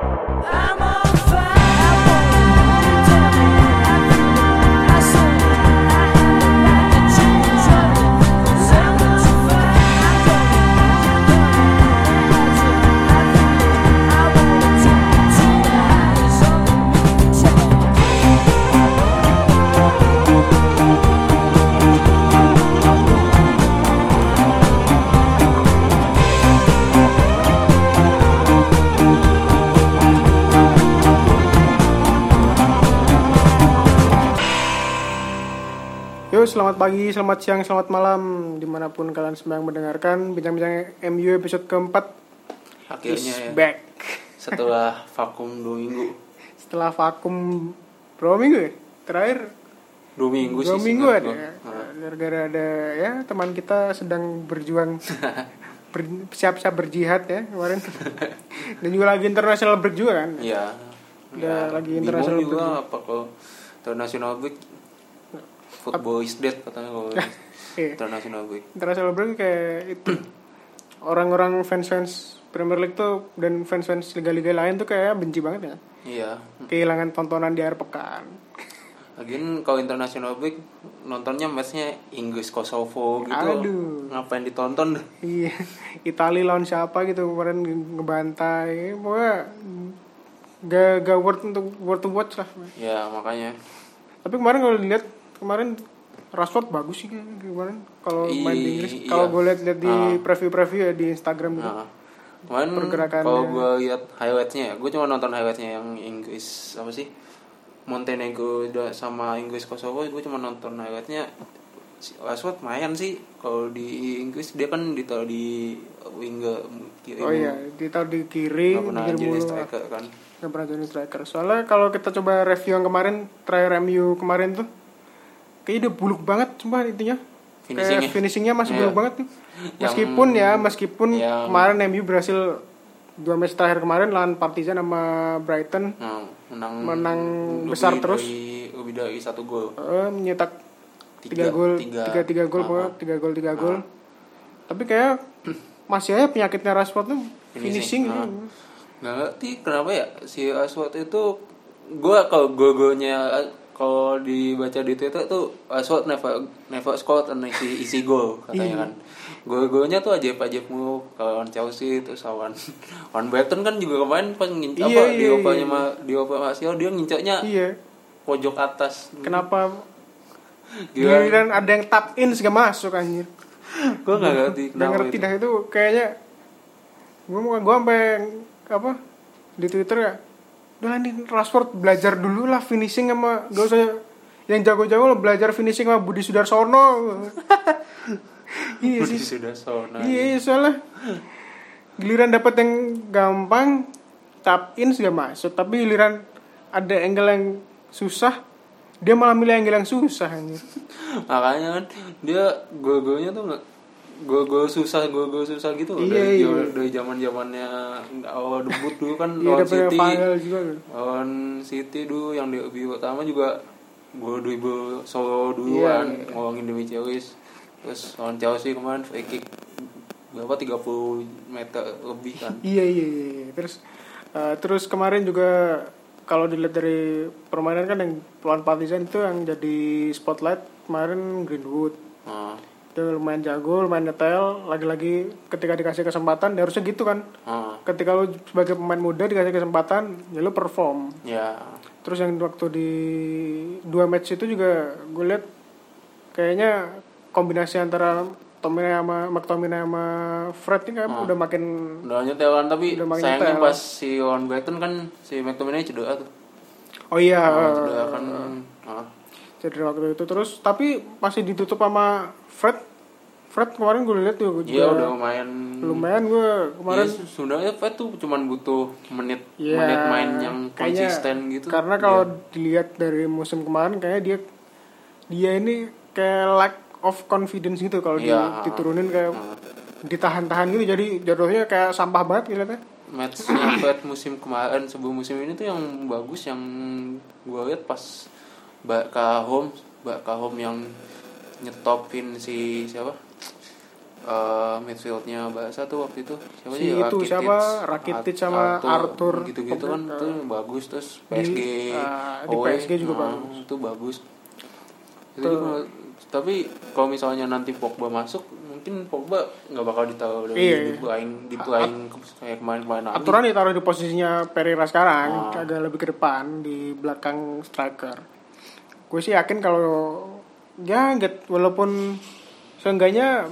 I'm on fire. Selamat pagi, selamat siang, selamat malam. Di mana pun kalian sedang mendengarkan bincang-bincang MU episode keempat Akhirnya is ya, back. Setelah vakum dua minggu. Setelah vakum berapa minggu ya? Terakhir? Dua minggu dua sih minggu ada ya. Gara-gara ada ya teman kita sedang berjuang. Ber- siap-siap berjihad ya kemarin. Dan juga lagi internasional break juga kan? Iya. Udah lagi bingung international juga apa kalau international break football is dead katanya kalau Iya. international break. international break kayak itu orang-orang fans-fans Premier League tuh dan fans-fans liga-liga lain tuh kayak benci banget ya Iya. kehilangan tontonan di akhir pekan Lagian kalau international break nontonnya matchnya Inggris Kosovo gitu. Aduh. Ngapain ditonton? iya Itali lawan siapa gitu kemarin ngebantai pokoknya gak, gak worth untuk worth to watch lah Ya makanya. tapi kemarin kalau dilihat kemarin Rashford bagus sih kemarin kalau main di Inggris. I- kalau iya. gue lihat lihat di Ah. preview-preview ya di Instagram gitu kemarin kalau gue lihat highlightsnya ya, gue cuma nonton highlightsnya yang Inggris apa sih? Montenegro sama Inggris Kosovo, gue cuma nonton highlightsnya. Si Rashford main sih kalau di Inggris dia kan ditaruh di winger kiri oh iya ditaruh di kiri nggak pernah di jadi striker kan. Nggak pernah jadi striker. Soalnya kalau kita coba review yang kemarin terakhir MU kemarin tuh kayak udah buluk banget sumpah intinya Finishingnya. kayak finishingnya masih Iya. buluk banget tuh Yang- meskipun ya meskipun yang- kemarin MU berhasil dua match terakhir kemarin lawan Partizan sama Brighton nah, menang Menang lebih besar dari- terus. lebih dari satu gol eh, menyetak tiga, Tiga- gol tiga. tiga tiga gol pokoknya tiga gol tiga gol tapi kayak masih aja penyakitnya Rashford tuh finishing, Finishing, gitu. ah. nggak ngerti kenapa ya si Rashford itu gue kalau gol-golnya kalau dibaca di Twitter tuh Rashford never never scored an isi isi gol Iya. katanya kan gol-golnya tuh ajaib ajaib mulu kalau lawan Chelsea terus lawan lawan Brighton kan juga kemarin pas ngincer Iya, apa iya, di iya. opernya ma di Martial dia ngincernya iya pojok atas kenapa Gila. giliran ada yang tap in segala masuk anjir gue nggak ngerti Gak ngerti itu. dah itu kayaknya gue mau gue sampai apa di Twitter ya udah nih Rashford belajar dulu lah finishing sama gak usah yang jago-jago lah belajar finishing sama Budi Sudarsono. Iya sih. Sudah sona iya iya, soalnya giliran dapat yang gampang tap in segala masuk. Tapi giliran ada angle yang susah dia malah milih angle yang susah anjir. Makanya kan dia gol-golnya tuh nggak gol-gol susah gol-gol susah gitu loh Iya, dari iya. dari zaman zamannya awal debut dulu kan iya lawan City juga lawan City dulu yang di pertama juga gol dribble solo Iya, duluan iya. ngolongin demi Chelsea terus lawan Chelsea kemarin free kick berapa 30 meter lebih kan Iya iya iya. iya. Terus eh, terus kemarin juga kalau dilihat dari permainan kan yang lawan Partizan itu yang jadi spotlight kemarin Greenwood. nah, Dia lumayan jago, lumayan detail. Lagi-lagi ketika dikasih kesempatan, ya harusnya gitu kan. nah, Ketika lu sebagai pemain muda dikasih kesempatan, ya lu perform. ya Terus yang waktu di dua match itu juga gue lihat kayaknya kombinasi antara Tomine sama McTominay sama Fred ini kayak udah makin udah nyetel kan tapi Udah makin sayangnya pas si lawan Brighton kan si McTominay cedera tuh Oh iya, Nah, cedera kan ah. Cedera waktu itu terus tapi masih ditutup sama Fred. Fred kemarin gue lihat tuh juga Iya udah lumayan. lumayan gue kemarin Iya, sebenarnya Fred tuh cuman butuh menit Iya, menit main yang kayaknya- konsisten gitu. Karena kalau dilihat dari musim kemarin kayaknya dia dia ini kayak lack of confidence gitu kalau Iya. diturunin kayak ditahan-tahan gitu jadi jatuhnya kayak sampah banget kelihatannya. matchnya Fred musim kemarin sebelum musim ini tuh yang bagus yang gue lihat pas Barca home Barca home yang nyetopin si siapa eh, midfieldnya Barca tuh waktu itu siapa Si sih itu siapa? Rakitic sama Arthur. gitu-gitu kan Pokoknya, tuh bagus terus Di- PSG di away, PSG juga nah, bagus. itu bagus itu Tuh. tapi kalau misalnya nanti Pogba masuk mungkin Pogba nggak bakal ditaruh Iya, iya. di playing di playing kayak kemarin-kemarin aturan ditaruh di posisinya Pereira sekarang Ah. agak lebih ke depan di belakang striker gue sih yakin kalau ya get walaupun seenggaknya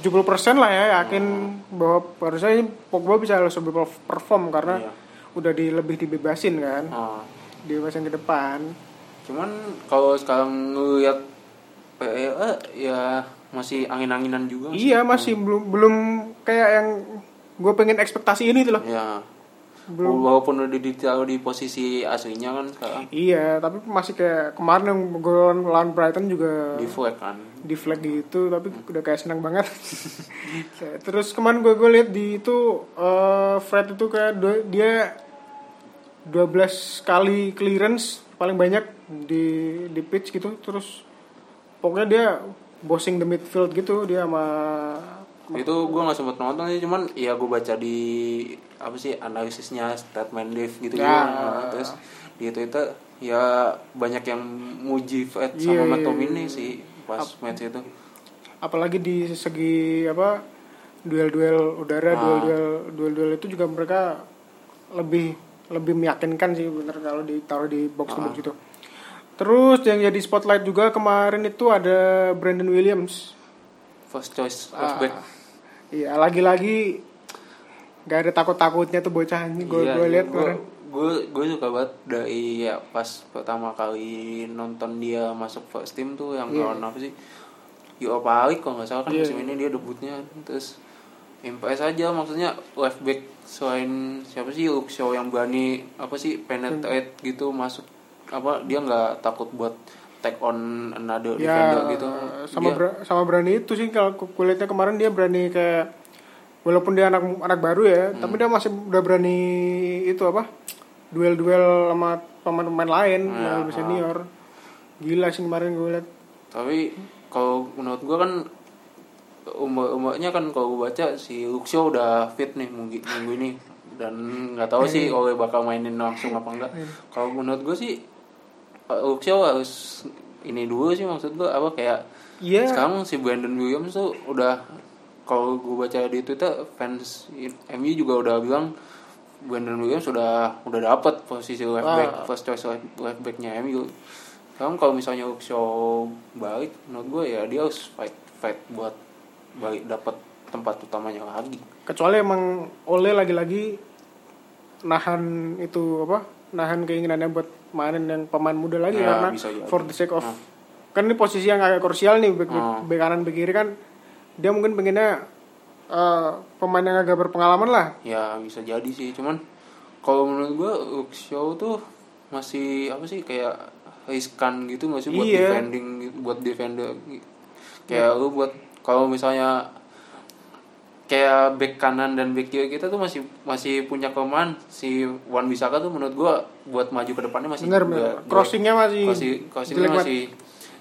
70% lah ya yakin bahwa harusnya ini Pogba bisa lebih perform karena Iya. udah di lebih dibebasin kan Ah. dibebasin ke depan Cuman kalau sekarang ngeliat PEA ya masih angin-anginan juga. sih. iya masih belum belum kayak yang gue pengen ekspektasi ini tuh loh Ya. Belum. Walaupun udah ditaruh di posisi aslinya kan sekarang iya tapi masih kayak kemarin yang gol lawan Brighton juga di flag kan. di flag gitu tapi udah kayak senang banget terus kemarin gue gue lihat di itu eh, Fred itu kayak dua- dia 12 kali clearance paling banyak di di pitch gitu terus pokoknya dia bossing the midfield gitu dia sama itu gue nggak sempet nonton sih cuman ya gue baca di apa sih analisisnya statement Dave gitu Ya. Nah, terus di Twitter ya banyak yang muji Fred Iya, sama iya, McTominay iya. sih pas match itu. apalagi di segi apa duel-duel udara Ah. duel-duel duel-duel itu juga mereka lebih lebih meyakinkan sih bener kalau ditaruh di box to box gitu. Terus yang jadi spotlight juga kemarin itu ada Brandon Williams. First choice Ah, left back. Iya lagi-lagi gak ada takut-takutnya tuh bocah ini gue Iya, gue lihat gue kemarin gue gue suka banget dari ya pas pertama kali nonton dia masuk first team tuh yang Iya. lawan apa sih? Europa League kalau nggak salah kan Iya. musim ini dia debutnya. Terus impress aja maksudnya left back selain siapa sih Luke Shaw yang berani apa sih penetrate gitu masuk apa dia nggak takut buat take on another ya defender gitu. sama Dia- ber- sama berani itu sih kalau ku- kulitnya kemarin dia berani kayak walaupun dia anak anak baru ya Hmm. tapi dia masih udah berani itu apa duel-duel sama pemain-pemain lain Ya, yang lebih senior. Gila sih kemarin gue lihat tapi kalau menurut gua kan umur umurnya kan kalau gua baca si Luxio udah fit nih minggu, minggu ini. Dan nggak tahu sih Oleh bakal mainin langsung apa enggak kalau menurut gua sih Luxio harus ini dulu sih maksud gua apa kayak Iya. sekarang si Brandon Williams tuh udah kalau gua baca di Twitter fans MU juga udah bilang Brandon Williams sudah udah dapat posisi left back Ah. first choice left, left backnya MU sekarang kalau misalnya Luxio balik menurut gue ya dia harus fight fight buat balik dapat tempat utamanya lagi kecuali emang Ole lagi-lagi nahan itu apa nahan keinginannya buat mainin yang pemain muda lagi Ya, karena for the sake of Nah. kan ini posisi yang agak krusial nih back, back, Hmm. back kanan back kiri kan dia mungkin pengennya eh, pemain yang agak berpengalaman lah. Ya bisa jadi sih cuman kalau menurut gue Luxio tuh masih apa sih kayak riskan gitu nggak sih buat Iya. defending buat defender kayak lu buat kalau misalnya kayak back kanan dan back kiri kita tuh masih masih punya kelemahan. Si Wan Bisaka tuh menurut gua buat maju ke depannya masih bener juga bener. Crossingnya masih crossing crossingnya jelek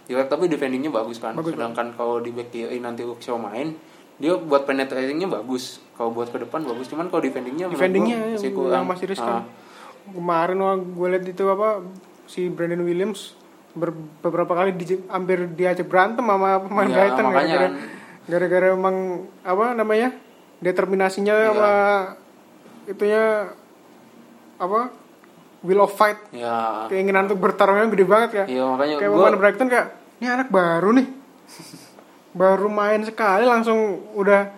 jelek tapi defendingnya bagus kan Bagus, sedangkan kalau di back kiri nanti Luxio main dia buat penetratingnya bagus. Kalau buat ke depan bagus. Cuman kalau defendingnya defendingnya gua masih yang kurang. masih riskan. Ah. kemarin wah gue lihat itu apa si Brandon Williams ber- beberapa kali di, hampir diajak berantem sama pemain Iya, Brighton gara-gara kan. gara-gara emang apa namanya determinasinya Iya. sama itunya apa will of fight. Ya. Keinginan untuk bertarungnya gede banget ya. Iya makanya kayak gua pemain Brighton kayak ini anak baru nih baru main sekali langsung udah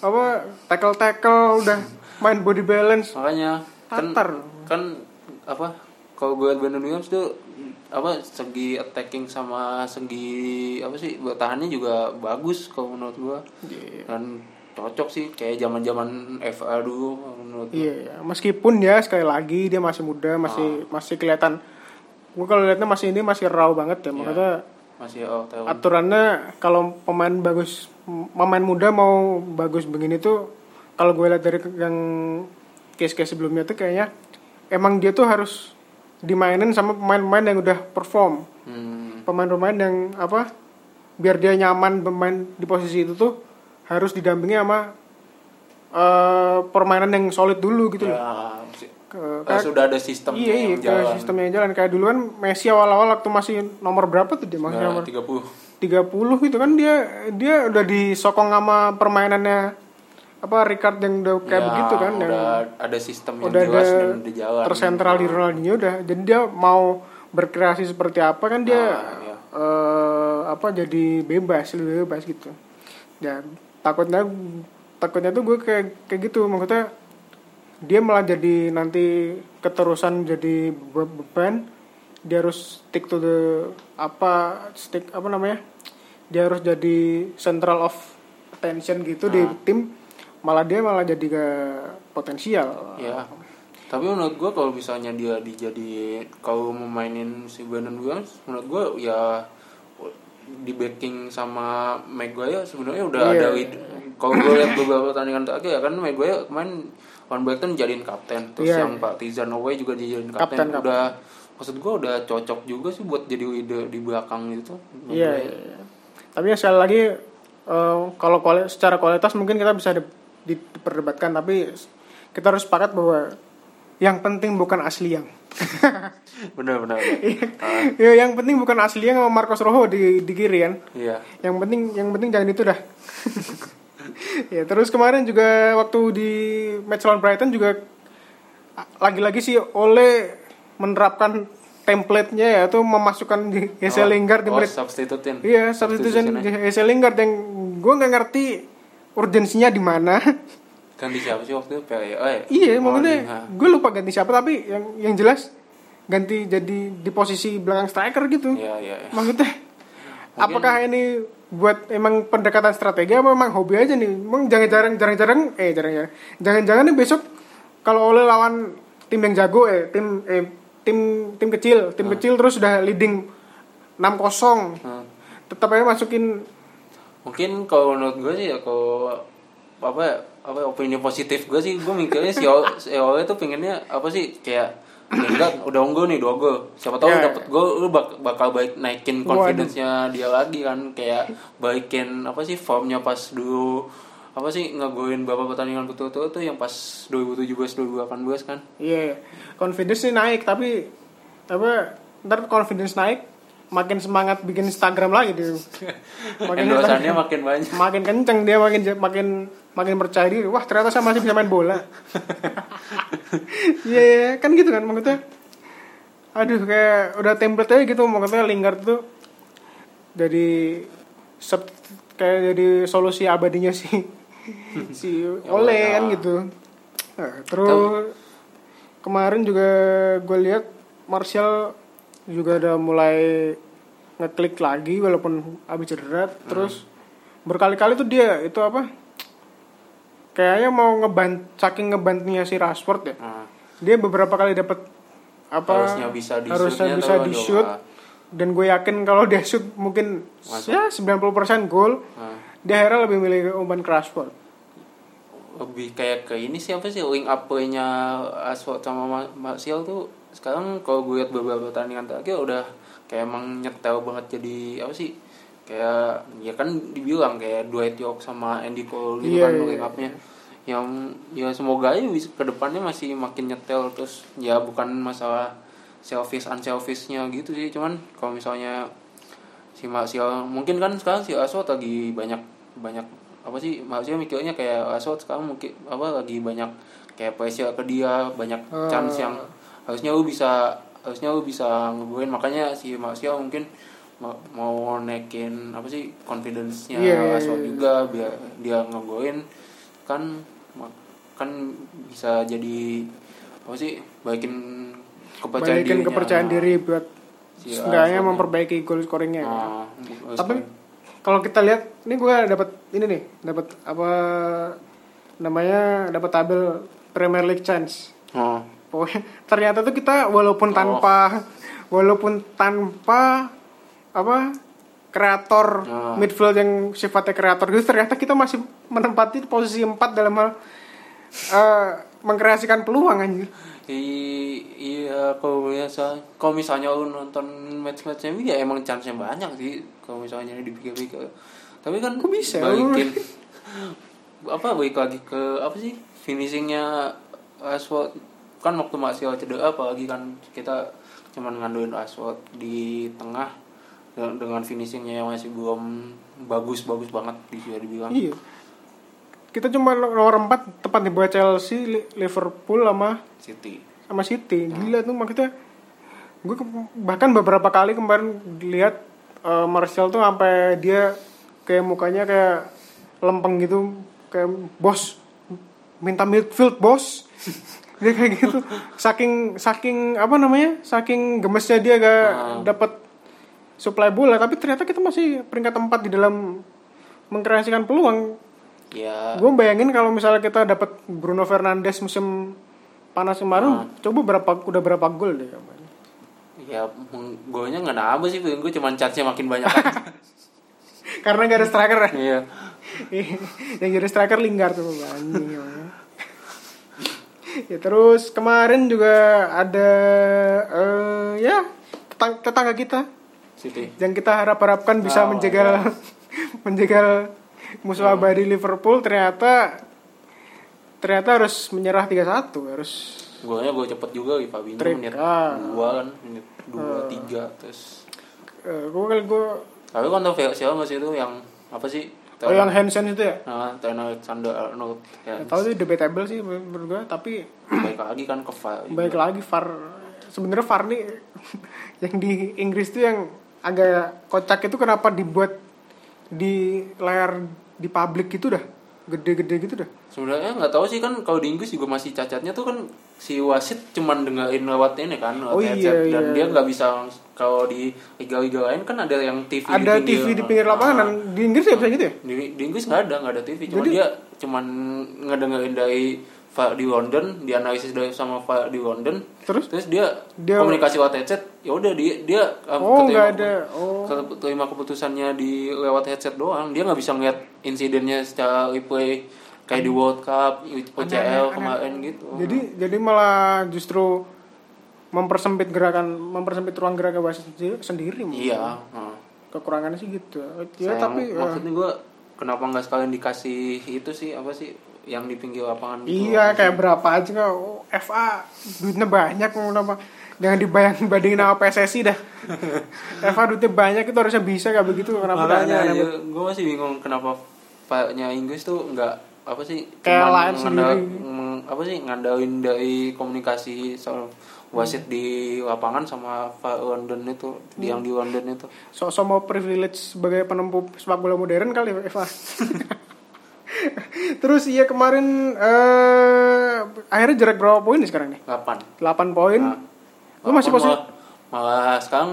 apa tackle tackle udah main body balance makanya kan Tatar. kan apa kalau gue liat Brandon Williams tuh apa segi attacking sama segi apa sih bertahannya juga bagus kalau menurut gua Iya. dan cocok sih kayak zaman zaman FA dulu menurut gua. Iya, iya. meskipun ya sekali lagi dia masih muda, masih Ah. masih kelihatan. Gue kalau lihatnya masih ini masih raw banget ya, Iya. makanya masih oh, tahu. Aturannya kalau pemain bagus, pemain muda mau bagus begini tuh, kalau gue lihat dari yang case-case sebelumnya tuh kayaknya emang dia tuh harus dimainin sama pemain-pemain yang udah perform, hmm, pemain-pemain yang apa, biar dia nyaman bermain di posisi itu tuh harus didampingi sama eh, permainan yang solid dulu gitu loh. Ya, si- Ke- kayak- sudah ada sistem iya, iya, yang ke jalan. sistemnya yang jalan kayak dulu kan Messi awal-awal waktu masih nomor berapa tuh dia masih Nah, nomor 30. 30 gitu kan dia dia udah disokong sama permainannya apa Ricard yang udah kayak Ya, begitu kan yang udah ada sistem yang udah jelas ada dan udah jalan. tersentral di Ronaldinho udah jadi dia mau berkreasi seperti apa kan dia Nah, iya. eh, apa jadi bebas lebih bebas gitu ya takutnya takutnya tuh gue kayak kayak gitu maksudnya dia malah jadi nanti keterusan jadi be- beban dia harus stick to the apa stick apa namanya dia harus jadi central of attention gitu di Nah. tim malah dia malah jadi ke potensial Ya. Tapi menurut gua kalau misalnya dia dijadi kalau memainin si Brandon Williams, menurut gua ya di backing sama Maguire sebenarnya udah Iya. ada lead. Kalau gue lihat beberapa pertandingan terakhir ya kan Maguire kemarin Van Brighton jadiin kapten, terus Iya. yang Pak Tizan Away juga dijadiin Kapten, kapten. kapten. Udah maksud gua udah cocok juga sih buat jadi leader di belakang gitu. Iya, Maguire. iya, iya. Tapi ya sekali lagi eh, kalau kuali- secara kualitas mungkin kita bisa di- diperdebatkan tapi kita harus sepakat bahwa yang penting bukan asli yang. Bener bener. ya, yang penting bukan asli yang sama Marcos Rojo di di kiri kan. Iya. Yang penting yang penting jangan itu dah. ya, terus kemarin juga waktu di match lawan Brighton juga lagi-lagi sih Ole menerapkan template-nya yaitu memasukkan Jesse Lingard di oh, menit substitutin. Iya, substitution. Jesse Lingard yang gue nggak ngerti urgensinya di mana. Ganti siapa sih waktu itu? Oh, ya. iya, Oh, maksudnya gue lupa ganti siapa tapi yang yang jelas ganti jadi di posisi belakang striker gitu. Iya, iya, iya. Maksudnya apakah ini buat emang pendekatan strategi apa emang hobi aja nih? Emang jangan-jarang jarang-jarang eh jarang-jarang jangan-jangan nih besok kalau oleh lawan tim yang jago eh tim eh tim tim kecil, tim kecil terus udah leading 6-0 Hmm. tetap aja masukin Mungkin kalau menurut gue sih ya kalau apa ya, apa opini positif gue sih gue mikirnya si Ole, si Ole tuh pengennya apa sih kayak ya enggak udah unggul nih dua gol. Siapa tahu Ya. dapet gol lu bak- bakal baik naikin confidence-nya dia lagi kan. Kayak baikin apa sih formnya pas dulu apa sih ngegolin beberapa pertandingan betul-betul tuh yang pas 2017 2018 kan. Iya, confidence sih naik tapi apa ntar confidence naik makin semangat bikin Instagram lagi dia. endorsannya makin banyak. Makin kenceng dia makin makin makin percaya diri. Wah ternyata saya masih bisa main bola. Iya iya, kan gitu kan maksudnya. Aduh kayak udah template aja gitu maksudnya Lingard tuh dari sub- kayak jadi solusi abadinya si si Ole ya. kan gitu. Nah, terus kemarin juga gue lihat Martial juga udah mulai ngeklik lagi walaupun habis cedera terus berkali-kali tuh dia itu apa kayaknya mau ngeban saking ngebantunya si Rashford ya Nah, dia beberapa kali dapat apa harusnya bisa di harusnya bisa di shoot ah. dan gue yakin kalau dia shoot mungkin Masuk. ya 90% gol Nah. dia akhirnya lebih milih umpan ke Rashford lebih kayak ke ini siapa sih link up play-nya Asfalt sama Ma- Martial tuh sekarang kalau gue lihat beberapa pertandingan terakhir udah kayak emang nyetel banget jadi apa sih kayak ya kan dibilang kayak duet York sama Andy Cole gitu Iya, kan iya. up-nya yang ya semoga aja bisa ke depannya masih makin nyetel terus ya bukan masalah selfish unselfishnya gitu sih cuman kalau misalnya si Martial mungkin kan sekarang si Aswad lagi banyak banyak apa sih Martial mikirnya kayak Aswad sekarang mungkin apa lagi banyak kayak pressure ke dia banyak Ah. chance yang harusnya lu bisa harusnya lu bisa ngegoin makanya si Martial mungkin mau naikin apa sih confidence-nya Iya, iya, Aswad iya. juga biar dia ngegoin kan kan bisa jadi apa sih baikin kepercayaan balikin dirinya. kepercayaan diri buat Si seenggaknya Rashford. memperbaiki goal scoringnya Ah, tapi kalau kita lihat ini gue dapat ini nih dapat apa namanya dapat tabel Premier League chance oh, Pokoknya ternyata tuh kita walaupun tanpa walaupun tanpa apa kreator Ah. midfield yang sifatnya kreator gitu ternyata kita masih menempati posisi 4 dalam hal eh, mengkreasikan peluang anjir. I- iya kalau biasa kalau misalnya lu nonton match-match MU ya emang chance nya banyak sih kalau misalnya dipikir-pikir tapi kan Kok bisa? balikin apa balik lagi ke apa sih finishingnya Rashford kan waktu masih cedera apalagi kan kita cuman ngandelin Rashford di tengah dengan, finishingnya yang masih belum bagus bagus banget bisa dibilang Iya. Kita cuma nomor 4 tepat di bawah Chelsea, Li- Liverpool sama City sama City. Gila tuh maksudnya gue bahkan beberapa kali kemarin lihat eh, Martial tuh sampai dia kayak mukanya kayak lempeng gitu kayak bos minta midfield bos dia kayak gitu saking saking apa namanya saking gemesnya dia gak Ah. dapat supply bola tapi ternyata kita masih peringkat tempat di dalam mengkreasikan peluang. Ya. Gue bayangin kalau misalnya kita dapat Bruno Fernandes musim panas kemarin Ah. coba berapa udah berapa gol deh ya golnya nggak nambah sih gue cuman charge makin banyak karena gak ada striker ya? Iya. Yang jadi striker Lingard tuh anjing emang. ya terus kemarin juga ada eh, ya tetang- tetangga kita City. Yang kita harap-harapkan bisa Oh, menjegal menjegal musuh abadi Liverpool ternyata ternyata harus menyerah 3-1 harus golnya gue cepet juga di Fabinho Trik, menit ah. dua kan menit dua tiga terus eh, gue kali gue tapi kan tau siapa nggak sih itu yang apa sih? Oh yang Hansen itu ya? Nah, Trent Alexander Arnold. Ya, tahu sih debatable sih menurut gue tapi baik lagi kan ke VAR baik lagi VAR sebenarnya VAR nih yang di Inggris tuh yang agak kocak itu kenapa dibuat di layar di publik gitu dah? Gede-gede gitu dah? Sebenarnya nggak tahu sih kan kalau di Inggris juga masih cacatnya tuh kan si wasit cuman dengerin lewat ini kan lewat Oh, headset. iya, dan iya. dia nggak bisa kalau di liga-liga lain kan ada yang TV ada di pinggir, TV di pinggir lapangan. Nah, dan di Inggris ya bisa gitu ya? Di, di Inggris nggak ada nggak ada TV cuma Jadi- dia cuman ngedengerin dari di London dianalisis dari sama di London. Terus? terus dia, Dia- komunikasi lewat headset. Ya udah dia dia um, oh keterima- ada. Oh. terima keputusannya di lewat headset doang. Dia nggak bisa ngeliat insidennya secara replay kayak di World Cup UCL kemarin gitu. Jadi jadi malah justru mempersempit gerakan mempersempit ruang gerak wasit sendiri- iya nah. kekurangannya sih gitu. Ya Sayang, tapi eh, maksudnya gue kenapa nggak sekalian dikasih itu sih apa sih yang di pinggir lapangan gitu. Iya kayak berapa aja nggak oh, FA duitnya banyak kenapa? Jangan dibayang bandingin sama PSSI dah. FA duitnya banyak itu harusnya bisa kayak begitu. Kenapa makanya aneh- gue masih bingung kenapa paknya Inggris tuh nggak apa sih Kayak lain sendiri. meng- apa sih ngandalin dari komunikasi soal wasit di lapangan sama London itu di yang di London itu. Sok-sok mau privilege sebagai penempuh sepak bola modern kali FA terus iya kemarin eh akhirnya jarak berapa poin nih sekarang nih? 8 8 poin. Nah, lu masih posisi malah, malah sekarang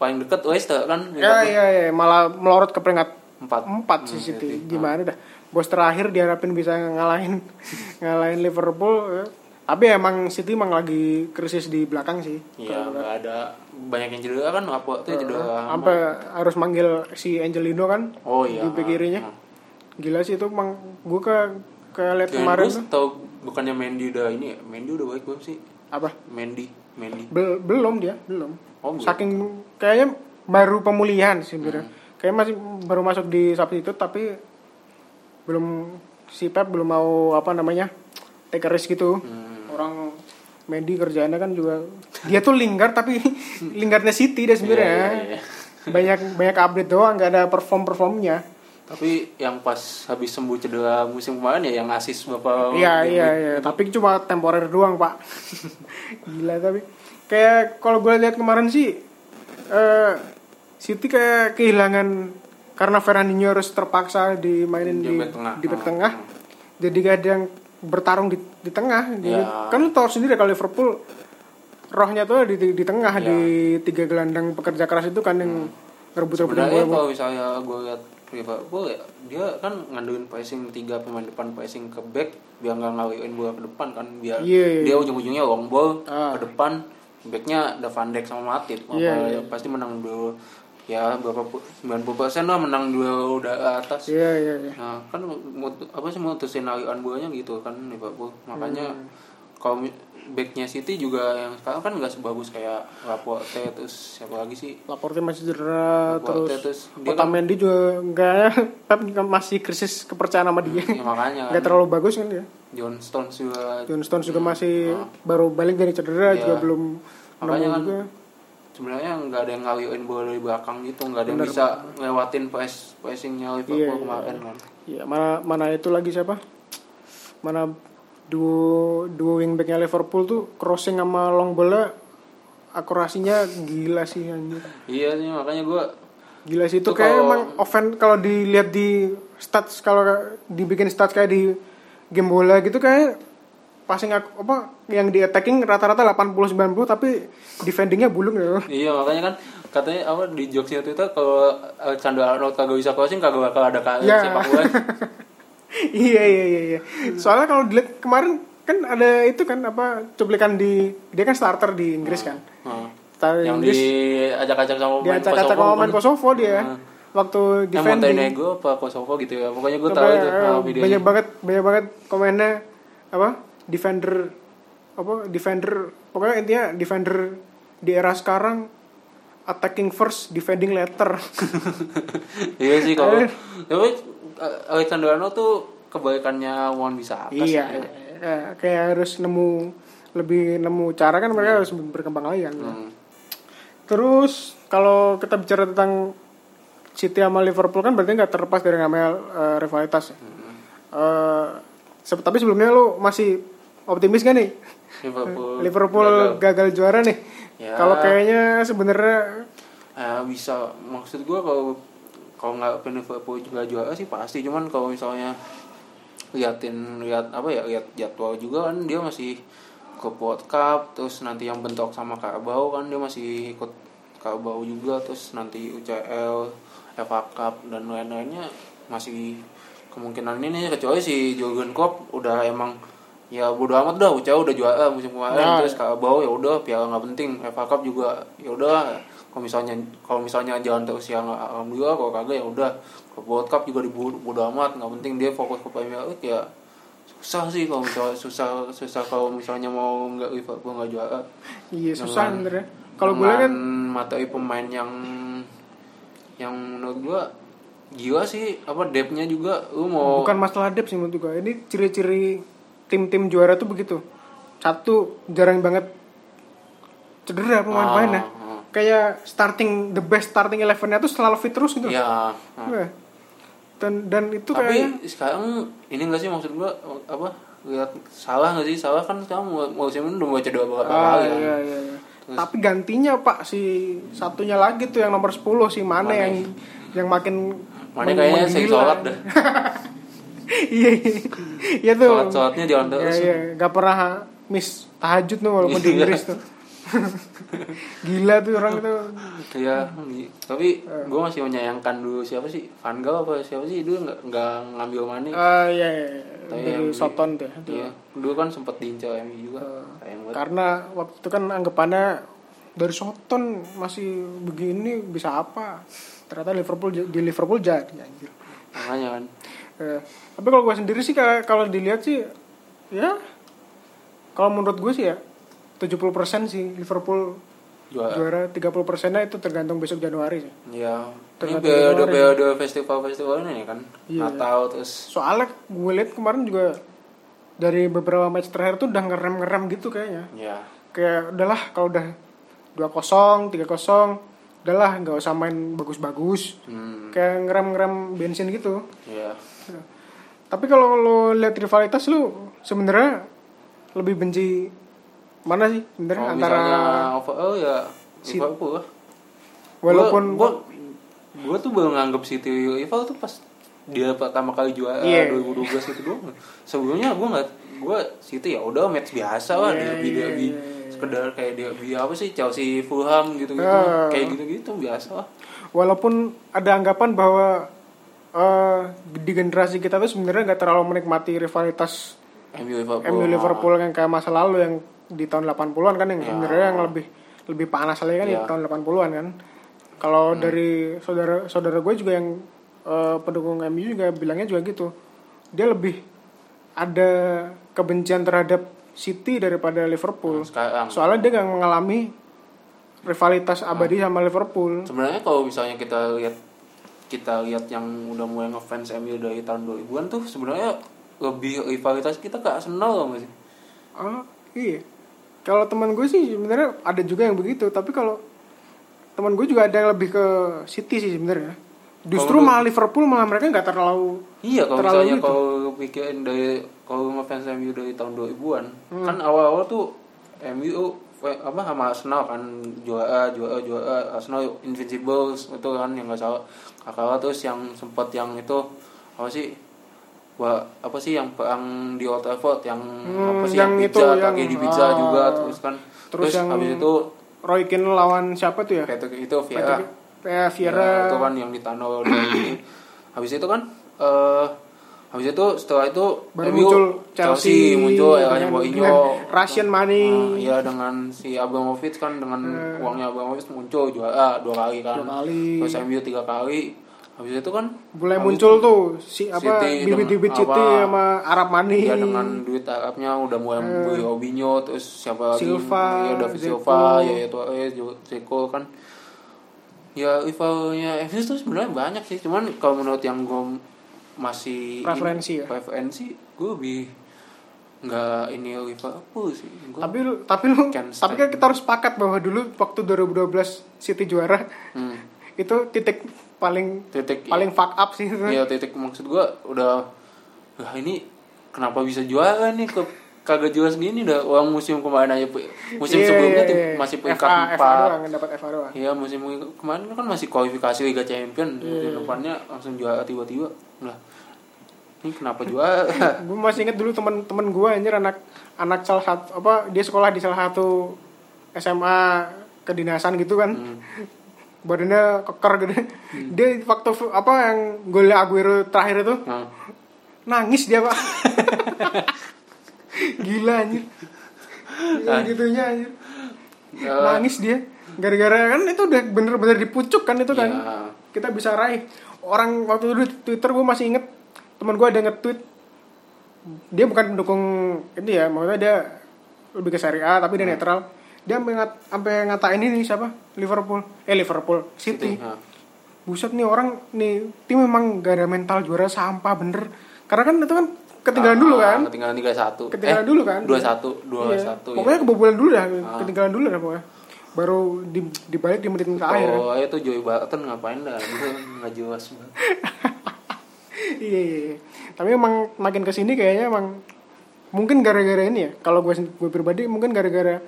paling deket Leicester kan? Ya iya iya malah melorot ke peringkat empat. empat sih City. gimana dah? Bos terakhir diharapin bisa ngalahin ngalahin Liverpool ya. Tapi emang City emang lagi krisis di belakang sih Iya, nggak ada banyak yang cedera kan apa tuh cedera. sampai harus manggil si Angelino kan Oh iya. di bek kirinya Nah. gila sih itu emang gue ke ke lihat kemarin tau bukannya Mendy udah ini ya? Mendy udah baik belum sih? apa Mendy, Mendy. Bel- belum dia belum Oh, saking kayaknya baru pemulihan sih Hmm. kayak masih baru masuk di substitute tapi belum si Pep belum mau apa namanya take a risk gitu Hmm. Mendy kerjaannya kan juga dia tuh linggar tapi linggarnya City deh sebenarnya Iya, iya, iya. banyak banyak update doang nggak ada perform performnya Tapi yang pas habis sembuh cedera musim kemarin ya yang asis bapak. Iya iya iya, tapi cuma temporer doang pak. Gila tapi kayak kalau gue lihat kemarin sih, eh City kayak kehilangan karena Fernandinho harus terpaksa dimainin Di di back tengah. di back Hmm. tengah. Jadi gak ada yang bertarung di di tengah. Jadi, Ya. Kan lu tau sendiri kalau Liverpool rohnya tuh di di, di tengah Ya. di tiga gelandang pekerja keras itu kan yang ngerebut-rebutin Sebenarnya bola. kalau misalnya gue lihat Liverpool ya dia kan ngandelin pressing tiga pemain depan pressing ke back biar nggak ngalihin bola ke depan kan biar Iya, iya. dia ujung-ujungnya long ball Ah. ke depan backnya ada Van Dijk sama Matip Apa, Iya, ya iya. pasti menang dulu ya berapa pu- 90 persen lah menang dua udah atas. Iya iya iya. nah kan apa sih mutusin aliran bolanya gitu kan Liverpool. Makanya Hmm. kalau backnya City juga yang sekarang kan nggak sebagus kayak Laporte terus siapa lagi sih? Laporte masih cedera Laporte terus terus kan Otamendi juga enggak Pep juga masih krisis kepercayaan sama dia. Ya makanya nggak kan. terlalu bagus kan dia. John Stones juga. John Stones juga masih baru balik dari cedera Iya. juga belum Makanya kan juga sebenarnya nggak ada yang ngaliuin bola dari belakang gitu nggak ada yang bisa ngelewatin press pressingnya Liverpool Iya, iya, kemarin kan Iya, mana mana itu lagi siapa? Mana duo duo wingbacknya Liverpool tuh crossing sama long bola akurasinya gila sih anjir. iya sih makanya gue Gila sih itu Itu kayak kalau- emang offense kalau dilihat di stats kalau dibikin stats kayak di game bola gitu kayak passing aku, apa yang di attacking rata-rata 80 90 tapi defendingnya bulung ya. iya makanya kan katanya apa di jokesnya itu kalau Alexander Arnold kagak bisa crossing kagak bakal ada kali Ya. sepak bola iya iya iya iya. Soalnya kalau dilihat kemarin kan ada itu kan apa cuplikan di dia kan starter di Inggris kan. Starter di yang Inggris diajak-ajak sama pemain acak-acak Kosovo sama main kan. Kosovo dia. Hmm. Waktu yang defending. Montenegro apa Kosovo gitu ya pokoknya gue tahu itu nah, videonya banyak banget banyak banget komennya apa defender apa defender pokoknya intinya defender di era sekarang attacking first defending later iya sih kalau Eh. tapi eh, Alexander Arnold tuh kebalikannya Wan bisa apa iya eh, kayak harus nemu lebih nemu cara kan mereka harus berkembang lagi kan Hmm. terus kalau kita bicara tentang City sama Liverpool kan berarti nggak terlepas dari namanya eh, rivalitas ya. Eh, se- tapi sebelumnya lu masih optimis gak nih Liverpool Liverpool gagal, gagal. juara nih. Ya. Kalau kayaknya sebenarnya Eh, bisa maksud gue kalau kalau nggak Liverpool juga juara sih pasti cuman kalau misalnya liatin lihat apa ya lihat jadwal juga kan dia masih ke World Cup terus nanti yang bentok sama Carabao kan dia masih ikut Carabao juga terus nanti UCL FA Cup dan lain-lainnya masih kemungkinan ini kecuali si Jurgen Klopp udah emang ya bodo amat dah UCL udah juara musim kemarin Nah. terus Carabao ya udah piala nggak penting FA Cup juga ya udah kalau misalnya kalau misalnya jalan terus yang alhamdulillah kalau kagak ya udah ke World Cup juga di bodo amat nggak penting dia fokus ke Premier League ya susah sih kalau misalnya susah susah kalau misalnya mau nggak Liverpool nggak juara iya susah Dengan- sebenarnya. Kalau gue kan materi pemain yang yang menurut gua gila sih apa depthnya juga lu mau bukan masalah depth sih menurut gue. Ini ciri-ciri tim-tim juara tuh begitu. Satu jarang banget cedera pemain-pemainnya. Ah, ah. Kayak starting the best starting elevennya tuh selalu fit terus gitu. ya. Iya. Dan dan itu tapi kayaknya sekarang ini enggak sih maksud gua apa lihat salah nggak sih salah kan sekarang musim ini udah mau cedera beberapa Ah, kali kan iya, iya, iya. Tapi gantinya Pak si satunya lagi tuh yang nomor 10 si Mane. yang yang makin meng- kayaknya menggila. sholat dah. iya iya. Tuh. sholat sholatnya jalan Iya terus iya, gak pernah miss tahajud tuh walaupun di Iya. Inggris tuh. Gila tuh orang itu. Iya, tapi gue masih menyayangkan dulu siapa sih Van Gaal apa siapa sih dulu nggak nggak ngambil Mane. Ah iya, iya. iya. Tapi dari Soton tuh. Iya, dulu kan sempet diincar MU juga. Banget. Karena waktu itu kan anggapannya dari Soton masih begini bisa apa? Ternyata Liverpool di Liverpool jadi anjir. Makanya kan. Eh, tapi kalau gue sendiri sih kalau dilihat sih ya kalau menurut gue sih ya 70% sih Liverpool Juara. juara 30 persennya itu tergantung besok Januari sih. Iya. Ini periode periode festival-festival ini kan. Iya. Natal terus Soalnya gue lihat kemarin juga dari beberapa match terakhir tuh udah ngerem-ngerem gitu kayaknya. ya Kayak udahlah kalau udah 2-0, 3-0, udahlah nggak usah main bagus-bagus. hmm, Kayak ngerem-ngerem bensin gitu. Ya Tapi kalau lo lihat rivalitas lu sebenarnya lebih benci mana sih sebenarnya Kalau antara overall ya Si- Liverpool lah. walaupun gua, gua, gua tuh baru nganggep City Liverpool tuh pas dia pertama kali juara Iya. 2012 itu doang. Sebelumnya gua nggak gua City ya udah match biasa lah Iya, derby iya, derby iya, iya. sekedar kayak derby apa sih Chelsea Fulham gitu-gitu Ah. kayak gitu-gitu biasa lah. walaupun ada anggapan bahwa eh, di generasi kita tuh sebenarnya nggak terlalu menikmati rivalitas MU Liverpool. MU Liverpool yang kayak masa lalu yang di tahun 80-an kan yang Ya. sebenarnya yang lebih lebih panas lagi kan di Ya. tahun 80-an kan. Kalau dari saudara saudara gue juga yang eh, pendukung MU juga bilangnya juga gitu. Dia lebih ada kebencian terhadap City daripada Liverpool. sekarang Soalnya dia nggak mengalami rivalitas abadi sama Liverpool. sebenarnya kalau misalnya kita lihat kita lihat yang udah mulai ngefans MU dari tahun 2000-an tuh sebenarnya lebih rivalitas kita ke Arsenal loh sih Oh iya. Kalau teman gue sih sebenarnya ada juga yang begitu, tapi kalau teman gue juga ada yang lebih ke City sih sebenarnya. Justru Kalau malah Liverpool malah mereka nggak terlalu Iya kalau Terlalu misalnya gitu. kalau pikirin dari kalau ngefans MU dari tahun 2000-an Hmm. kan awal-awal tuh MU apa sama Arsenal kan juara juara juara Arsenal Invincibles itu kan yang nggak salah kakak terus yang sempat yang itu apa sih Wah, apa sih yang perang di Old Trafford yang Hmm, apa sih yang yang, itu, pizza yang- kaki di pizza ah. juga terus kan Terus terus, yang- habis itu Roy Keane lawan siapa tuh ya? Patrick itu Vieira Patrick- eh, Vieira. Ya, itu kan yang ditano dari habis itu kan eh habis itu setelah itu baru MU, muncul Chelsea, muncul eranya dengan- Mourinho dengan Russian money. Nah, iya dengan si Abramovich kan dengan uangnya Abramovich muncul juara dua kali kan. Dua kali. terus MU tiga kali habis itu kan Mulai muncul itu tuh si apa bibit-bibit City sama Arab money. ya dengan duit Arabnya udah mulai beli Robinho terus siapa lagi Silva, ya David Zeko. Silva ya itu eh Zeko kan ya rivalnya MU tuh sebenarnya banyak sih cuman kalau menurut yang gue masih Preferensi ini, ya? preferensi gue lebih nggak ini Liverpool sih. Gua- Tapi lu, tapi lu, tapi kan kita harus sepakat bahwa dulu waktu 2012 City juara hmm, itu titik paling titik paling fuck up sih. Itu. Iya titik maksud gua udah Wah ini kenapa bisa juara nih? Ke kagak juara segini dah? Uang musim kemarin aja musim Iya, sebelumnya iya, tuh iya. masih peringkat empat. Iya musim kemarin kan masih kualifikasi Liga Champion Iya, musim depannya langsung juara tiba-tiba lah ini kenapa juara gue masih inget dulu teman-teman gue anjir anak anak salah satu apa dia sekolah di salah satu SMA kedinasan gitu kan. Hmm. badannya keker gitu. Dia waktu apa yang gol Aguero terakhir itu nah, nangis dia pak. Gila anjir. Yang gitunya anjir. Eh, nangis dia. Gara-gara kan itu udah bener-bener dipucuk kan itu kan. Ya, kita bisa raih orang waktu dulu Twitter gue masih inget teman gue ada nge-tweet dia bukan pendukung ini ya maksudnya dia lebih ke Serie A tapi dia netral. Dia sampai ngat, sampai ngatain ini siapa? Liverpool. Eh Liverpool. City. Nah. buset nih orang nih tim memang gak ada mental juara sampah bener. Karena kan itu kan ketinggalan dulu Ah, kan? ketinggalan tiga satu. Ketinggalan dulu kan? dua satu dua Iya. satu pokoknya kebobolan dulu dah Ah. ketinggalan dulu dah pokoknya baru di, dibalik di menit terakhir kan. Oh, ayo tuh Joey Barton ngapain dah? Gitu nggak jelas banget. iya, iya, iya. Tapi emang makin ke sini kayaknya emang mungkin gara-gara ini ya. Kalau gue gue pribadi mungkin gara-gara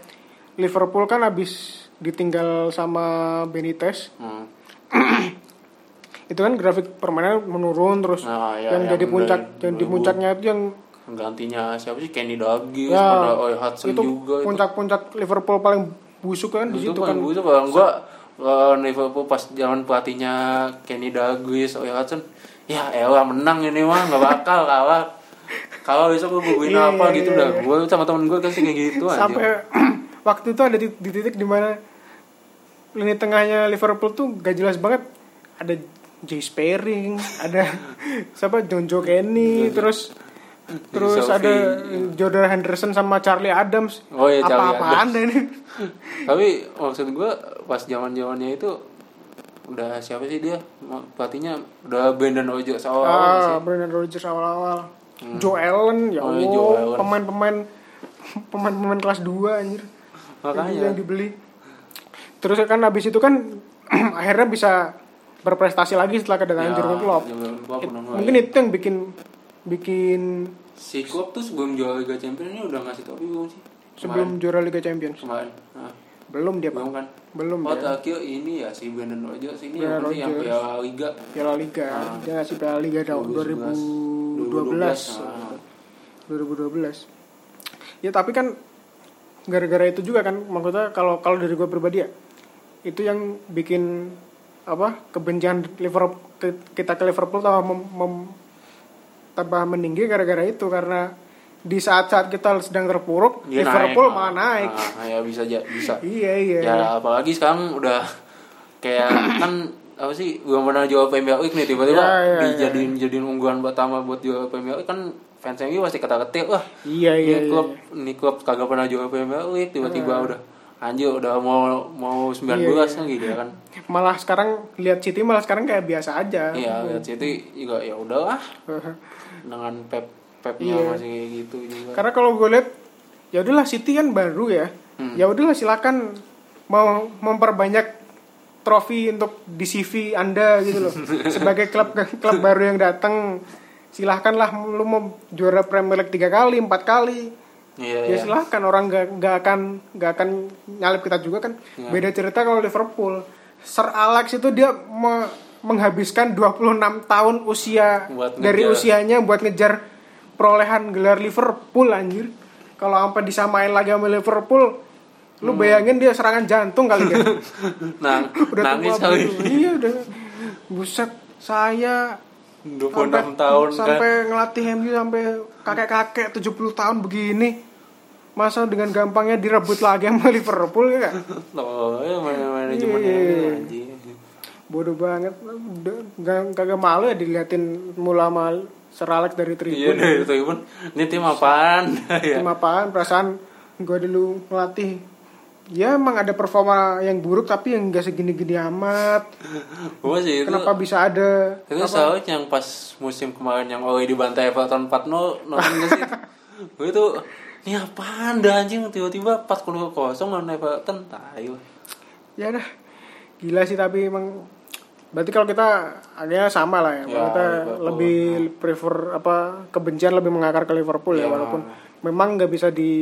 Liverpool kan habis ditinggal sama Benitez. Hmm. Itu kan grafik permainan menurun terus Nah, ya, yang, yang jadi puncak yang di 2000. puncaknya itu yang Gantinya siapa sih Kenny Dalglish, ya, pada Roy Hudson itu juga itu. puncak-puncak Liverpool paling busuk kan di Itu situ kan kan. busuk kalau gua lawan Liverpool pas zaman pelatihnya Kenny Dalglish, Roy Hudson, ya elah menang ini mah nggak bakal kalah. Kalau besok gue guguin Iya, apa iya, gitu iya. dah. Gue sama temen gue kasih kayak gitu aja. Sampai waktu itu ada di, di titik di mana lini tengahnya Liverpool tuh gak jelas banget. Ada Jay Sperring, ada siapa John Joe Kenny, terus terus Sophie. ada Jordan Henderson sama Charlie Adams. Oh iya, Charlie Apa-apaan Adams. dah ini? Tapi maksud gue pas zaman zamannya itu udah siapa sih dia pelatihnya udah Brendan Rodgers awal ah, sih. Brendan Rodgers awal-awal. Joe Allen, ya Oh, Allah, iya, Joe Allen. pemain-pemain pemain-pemain kelas 2 anjir. Makanya. yang dibeli. Terus kan habis itu kan akhirnya bisa berprestasi lagi setelah kedatangan Ya, Jurgen Klopp. It- mungkin itu yang bikin bikin si Klopp tuh sebelum juara Liga Champions ini udah ngasih tau belum sih? sebelum juara Liga Champions. kemarin. Nah, Belum dia, belum kan? Belum Oh, dia. terakhir ini ya si Brendan Rodgers ini sih yang Rodgers. Piala Liga Piala Liga. Ah. Dia ngasih Piala Liga tahun 2012. 2012. Ah. 2012. Ya tapi kan gara-gara itu juga kan maksudnya kalau kalau dari gue pribadi ya itu yang bikin apa kebencian Liverpool kita ke Liverpool tambah mem, mem- tambah meninggi gara-gara itu karena di saat-saat kita sedang terpuruk Dia Liverpool naik, malah naik. Ah, ya bisa aja bisa. Iya iya. Ya apalagi sekarang udah kayak kan apa sih belum pernah Premier League nih tiba-tiba Ya, ya, ya. dijadiin jadiin unggulan pertama buat Premier League kan fans MU pasti kata ketik wah Iya iya ini iya. klub ini klub kagak pernah Premier League tiba-tiba udah anjir udah mau mau 19 Iya, kan gitu ya kan Malah sekarang lihat City malah sekarang kayak biasa aja. iya lihat City juga ya udahlah dengan Pep Pepnya Iya. masih kayak gitu juga Karena kalau gue lihat ya udahlah City kan baru ya. Hmm. Ya udahlah silakan mau memperbanyak trofi untuk di CV Anda gitu loh. Sebagai klub klub baru yang datang silahkanlah lu mau juara Premier League tiga kali, empat kali. iya Ya iya silahkan orang nggak nggak akan nggak akan nyalip kita juga kan. Iya. Beda cerita kalau Liverpool. Sir Alex itu dia me- menghabiskan 26 tahun usia Buat dari usianya buat ngejar perolehan gelar Liverpool anjir. Kalau sampai disamain lagi sama Liverpool, lu Hmm. bayangin dia serangan jantung kali kan. nah udah nangis tua kali. Iya udah. Buset, saya 26 tahun kan sampai ngelatih MU sampai kakek-kakek 70 tahun begini. Masa dengan gampangnya direbut lagi sama Liverpool ya kan? Loh, ya mana manajemen Iya. Bodoh banget. Gak, kagak malu ya diliatin mula sama Sir Alex dari Iya tribun. deh, itu pun. Ini tim apaan? ya. Tim apaan? Perasaan gue dulu ngelatih. Ya emang ada performa yang buruk tapi yang gak segini-gini amat. Gua sih itu. Kenapa bisa ada? Itu salah yang pas musim kemarin yang Oi dibantai Everton 4-0 nonton gak sih? Gue itu ini apaan dah anjing tiba-tiba 40 kosong lawan Everton tayo. Ya dah. Gila sih tapi emang berarti kalau kita agaknya sama lah ya. Ya, kita Liverpool. lebih prefer apa kebencian lebih mengakar ke Liverpool ya, Ya. walaupun memang nggak bisa di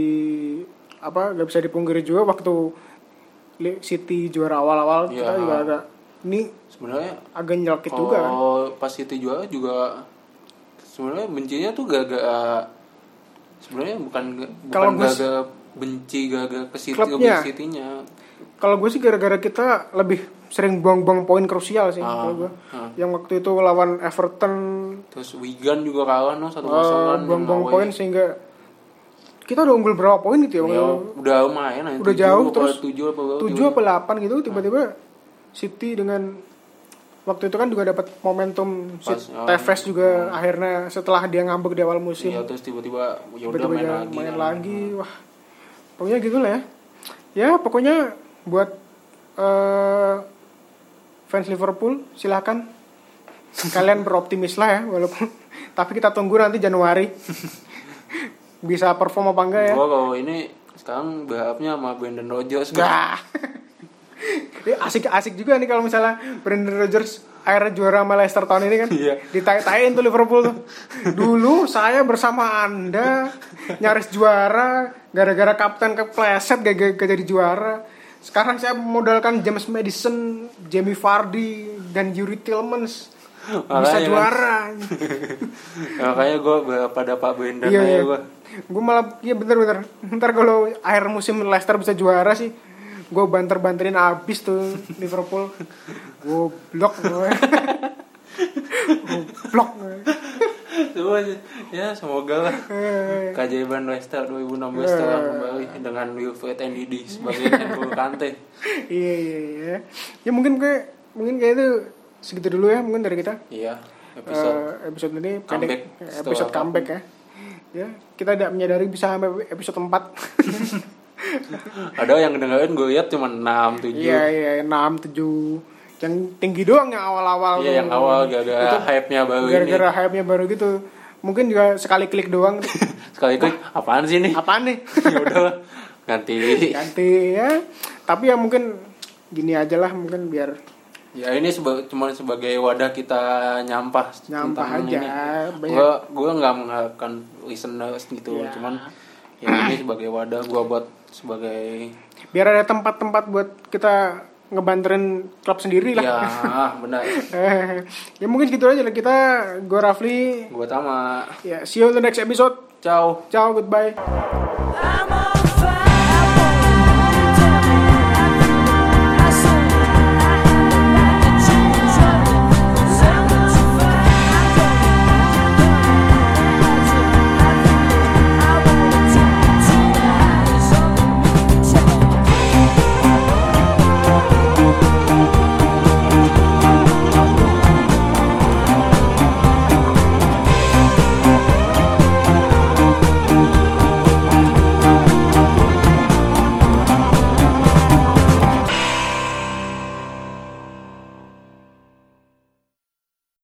apa nggak bisa dipungkiri juga waktu City juara awal-awal Ya. kita juga agak ini Sebenarnya agak nyelkit juga kan. pas City juara juga sebenarnya bencinya tuh gak sebenarnya bukan Kalau bukan gue gak benci gak ke City ke City-nya. Kalau gue sih gara-gara kita lebih sering buang-buang poin krusial sih Ah, kalau gue. ah. Yang waktu itu lawan Everton Terus Wigan juga kalah no satu kan. buang-buang poin sehingga kita udah unggul berapa poin gitu ya? Ya, itu? udah lumayan. Udah jauh, terus tujuh apa tujuh juga. apa delapan gitu tiba-tiba City dengan waktu itu kan juga dapat momentum si oh, Tevez juga akhirnya setelah dia ngambek di awal musim Iya terus tiba-tiba ya udah tiba-tiba main dia lagi. main lagi wah pokoknya gitu lah ya ya pokoknya buat eh, fans Liverpool silahkan kalian beroptimis lah ya walaupun tapi kita tunggu nanti Januari bisa perform apa enggak ya Gua kalau ini sekarang berharapnya sama Brandon Rodgers. Nah. Asik-asik juga nih kalau misalnya Brendan Rodgers akhirnya juara sama Leicester tahun ini kan. Iya. Ditai-taiin tuh Liverpool tuh. Dulu saya bersama Anda nyaris juara gara-gara kapten kepleset gak, gak, gak jadi juara. Sekarang saya memodalkan James Madison, Jamie Vardy dan Yuri Tillmans bisa Makanya kan. juara. Makanya gue pada Pak Brandon iya, aja iya. gue. Gue malah iya bener-bener. Ntar kalau akhir musim Leicester bisa juara sih, gue banter-banterin abis tuh Liverpool. Gue blok gue. blok sih. ya semoga lah keajaiban Leicester 2016 telah kembali dengan Wilfred Ndidi sebagai N'Golo Kante. Iya iya iya. Ya mungkin kayak mungkin kayak itu segitu dulu ya mungkin dari kita. Iya, episode Eh, episode ini Comeback. pendek, episode comeback ya. Ya, kita tidak menyadari bisa sampai episode 4. ada yang dengerin gue lihat cuma 6 7. Iya iya 6 7 yang tinggi doang yang awal-awal Iya, yang awal gara-gara hype-nya baru ini. gara-gara hype-nya baru gitu mungkin juga sekali klik doang Sekali klik apaan sih nih? apaan nih ya ganti. ganti ya tapi ya mungkin gini aja lah mungkin biar Ya ini seba cuma sebagai wadah kita nyampah Nyampah aja, ini. Gua gua nggak mengharapkan listeners gitu, Ya. cuman ya ini sebagai wadah gua buat sebagai biar ada tempat-tempat buat kita ngebanterin klub sendiri lah ya benar. Ya mungkin gitu aja lah kita gue Rafli Gua Tama. ya see you on the next episode Ciao. ciao goodbye fire.